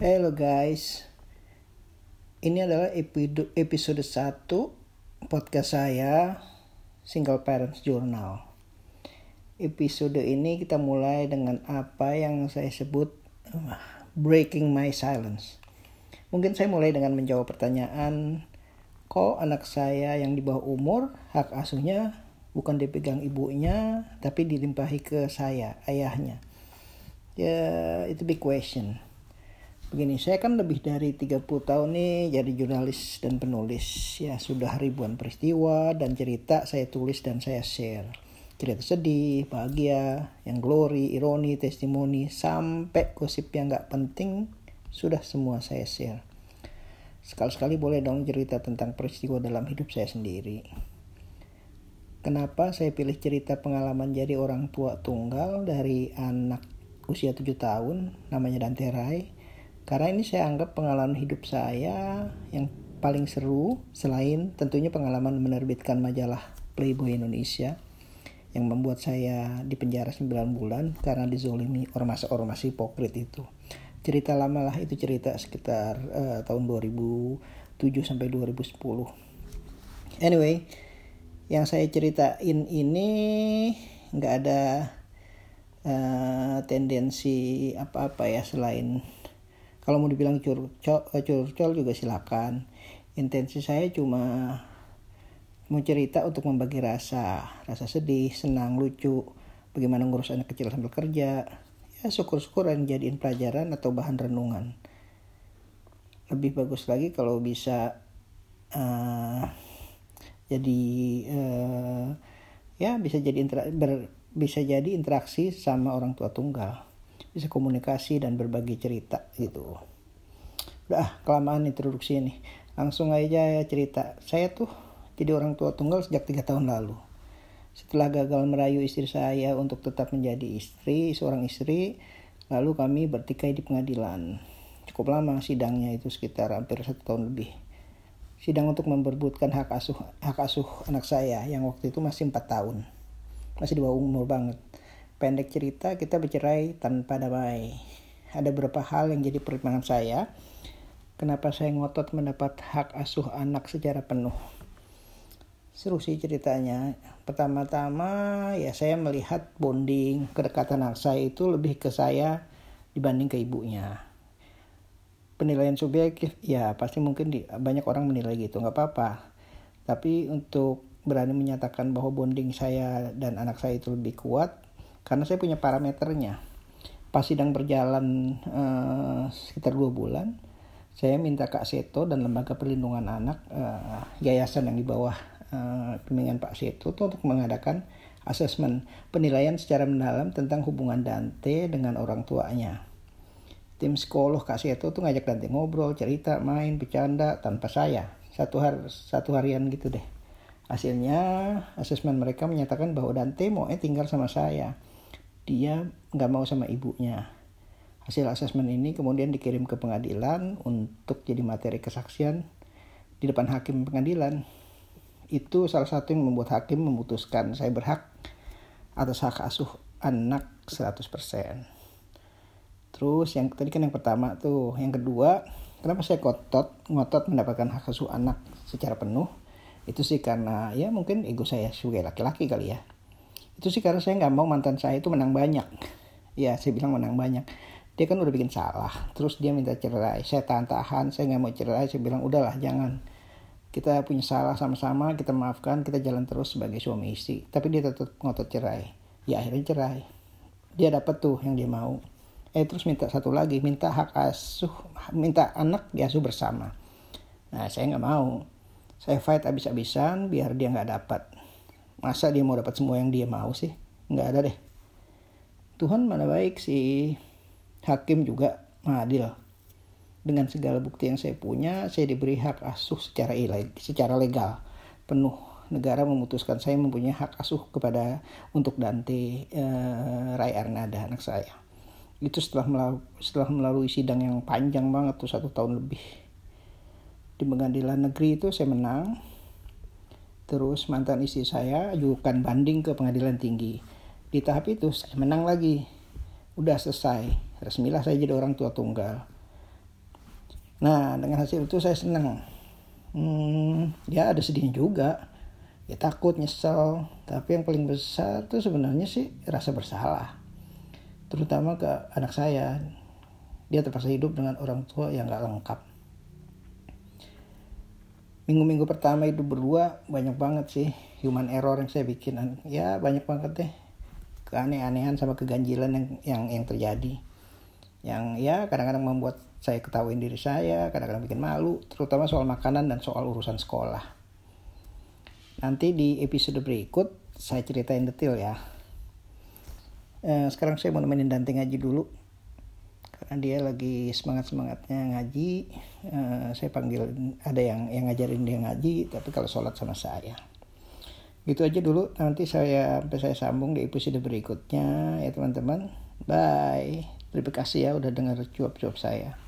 Hello guys, ini adalah episode 1 podcast saya Single Parents Journal. Episode ini kita mulai dengan apa yang saya sebut uh, breaking my silence. Mungkin saya mulai dengan menjawab pertanyaan, kok anak saya yang di bawah umur hak asuhnya bukan dipegang ibunya tapi dilimpahi ke saya, ayahnya. Ya, itu big question Begini, saya kan lebih dari 30 tahun nih jadi jurnalis dan penulis. Ya, sudah ribuan peristiwa dan cerita saya tulis dan saya share. Cerita sedih, bahagia, yang glory, ironi, testimoni, sampai gosip yang gak penting, sudah semua saya share. Sekali-sekali boleh dong cerita tentang peristiwa dalam hidup saya sendiri. Kenapa saya pilih cerita pengalaman jadi orang tua tunggal dari anak usia 7 tahun, namanya Dante Rai, karena ini saya anggap pengalaman hidup saya yang paling seru selain tentunya pengalaman menerbitkan majalah Playboy Indonesia yang membuat saya dipenjara 9 bulan karena dizolimi ormas-ormas hipokrit itu. Cerita lama lah itu cerita sekitar uh, tahun 2007 sampai 2010. Anyway, yang saya ceritain ini nggak ada uh, tendensi apa-apa ya selain kalau mau dibilang curcol, eh, curcol juga silakan. Intensi saya cuma mau cerita untuk membagi rasa rasa sedih senang lucu. Bagaimana ngurus anak kecil sambil kerja. Ya syukur-syukur yang jadiin pelajaran atau bahan renungan. Lebih bagus lagi kalau bisa uh, jadi uh, ya bisa jadi bisa jadi interaksi sama orang tua tunggal bisa komunikasi dan berbagi cerita gitu. Udah kelamaan introduksi ini. Langsung aja ya cerita. Saya tuh jadi orang tua tunggal sejak tiga tahun lalu. Setelah gagal merayu istri saya untuk tetap menjadi istri seorang istri lalu kami bertikai di pengadilan. Cukup lama sidangnya itu sekitar hampir satu tahun lebih. Sidang untuk memperbutkan hak asuh hak asuh anak saya yang waktu itu masih empat tahun. Masih di bawah umur banget Pendek cerita, kita bercerai tanpa damai. Ada beberapa hal yang jadi pertimbangan saya. Kenapa saya ngotot mendapat hak asuh anak secara penuh. Seru sih ceritanya. Pertama-tama ya saya melihat bonding, kedekatan anak saya itu lebih ke saya dibanding ke ibunya. Penilaian subjektif ya pasti mungkin di, banyak orang menilai gitu nggak apa-apa. Tapi untuk berani menyatakan bahwa bonding saya dan anak saya itu lebih kuat karena saya punya parameternya pas sidang berjalan uh, sekitar dua bulan saya minta Kak Seto dan Lembaga Perlindungan Anak uh, yayasan yang di bawah bimbingan Pak Seto itu untuk mengadakan asesmen penilaian secara mendalam tentang hubungan Dante dengan orang tuanya. Tim psikolog Kak Seto tuh ngajak Dante ngobrol, cerita, main, bercanda tanpa saya. Satu hari satu harian gitu deh. Hasilnya asesmen mereka menyatakan bahwa Dante mau eh tinggal sama saya dia nggak mau sama ibunya. Hasil asesmen ini kemudian dikirim ke pengadilan untuk jadi materi kesaksian di depan hakim pengadilan. Itu salah satu yang membuat hakim memutuskan saya berhak atas hak asuh anak 100%. Terus yang tadi kan yang pertama tuh, yang kedua, kenapa saya ngotot ngotot mendapatkan hak asuh anak secara penuh? Itu sih karena ya mungkin ego saya sebagai laki-laki kali ya itu sih karena saya nggak mau mantan saya itu menang banyak. Ya saya bilang menang banyak. Dia kan udah bikin salah terus dia minta cerai. Saya tahan-tahan saya nggak mau cerai. Saya bilang udahlah jangan. Kita punya salah sama-sama kita maafkan kita jalan terus sebagai suami istri. Tapi dia tetap ngotot cerai. Ya akhirnya cerai. Dia dapat tuh yang dia mau. Eh terus minta satu lagi minta hak asuh minta anak diasuh bersama. Nah saya nggak mau. Saya fight abis-abisan biar dia nggak dapat masa dia mau dapat semua yang dia mau sih? Nggak ada deh. Tuhan mana baik si hakim juga adil. Dengan segala bukti yang saya punya saya diberi hak asuh secara ilegal secara legal. Penuh negara memutuskan saya mempunyai hak asuh kepada untuk Dante eh, Rai Arnada anak saya. Itu setelah melalui, setelah melalui sidang yang panjang banget tuh satu tahun lebih. Di pengadilan negeri itu saya menang Terus mantan istri saya ajukan banding ke pengadilan tinggi. Di tahap itu saya menang lagi. Udah selesai. Resmilah saya jadi orang tua tunggal. nah dengan hasil itu saya senang hmm, ya ada sedihnya juga ya takut nyesel tapi yang paling besar tuh sebenarnya sih rasa bersalah terutama ke anak saya dia terpaksa hidup dengan orang tua yang gak lengkap minggu-minggu pertama itu berdua banyak banget sih human error yang saya bikin. Ya banyak banget deh. Keaneh-anehan sama keganjilan yang yang yang terjadi. Yang ya kadang-kadang membuat saya ketahuin diri saya kadang-kadang bikin malu terutama soal makanan dan soal urusan sekolah. Nanti di episode berikut saya ceritain detail ya. Eh, sekarang saya mau nemenin Dante ngaji dulu karena dia lagi semangat semangatnya ngaji uh, saya panggil ada yang yang ngajarin dia ngaji tapi kalau sholat sama saya. Gitu aja dulu nanti saya sampai saya sambung di episode berikutnya. Ya teman-teman bye. Terima kasih ya udah dengar cuap-cuap saya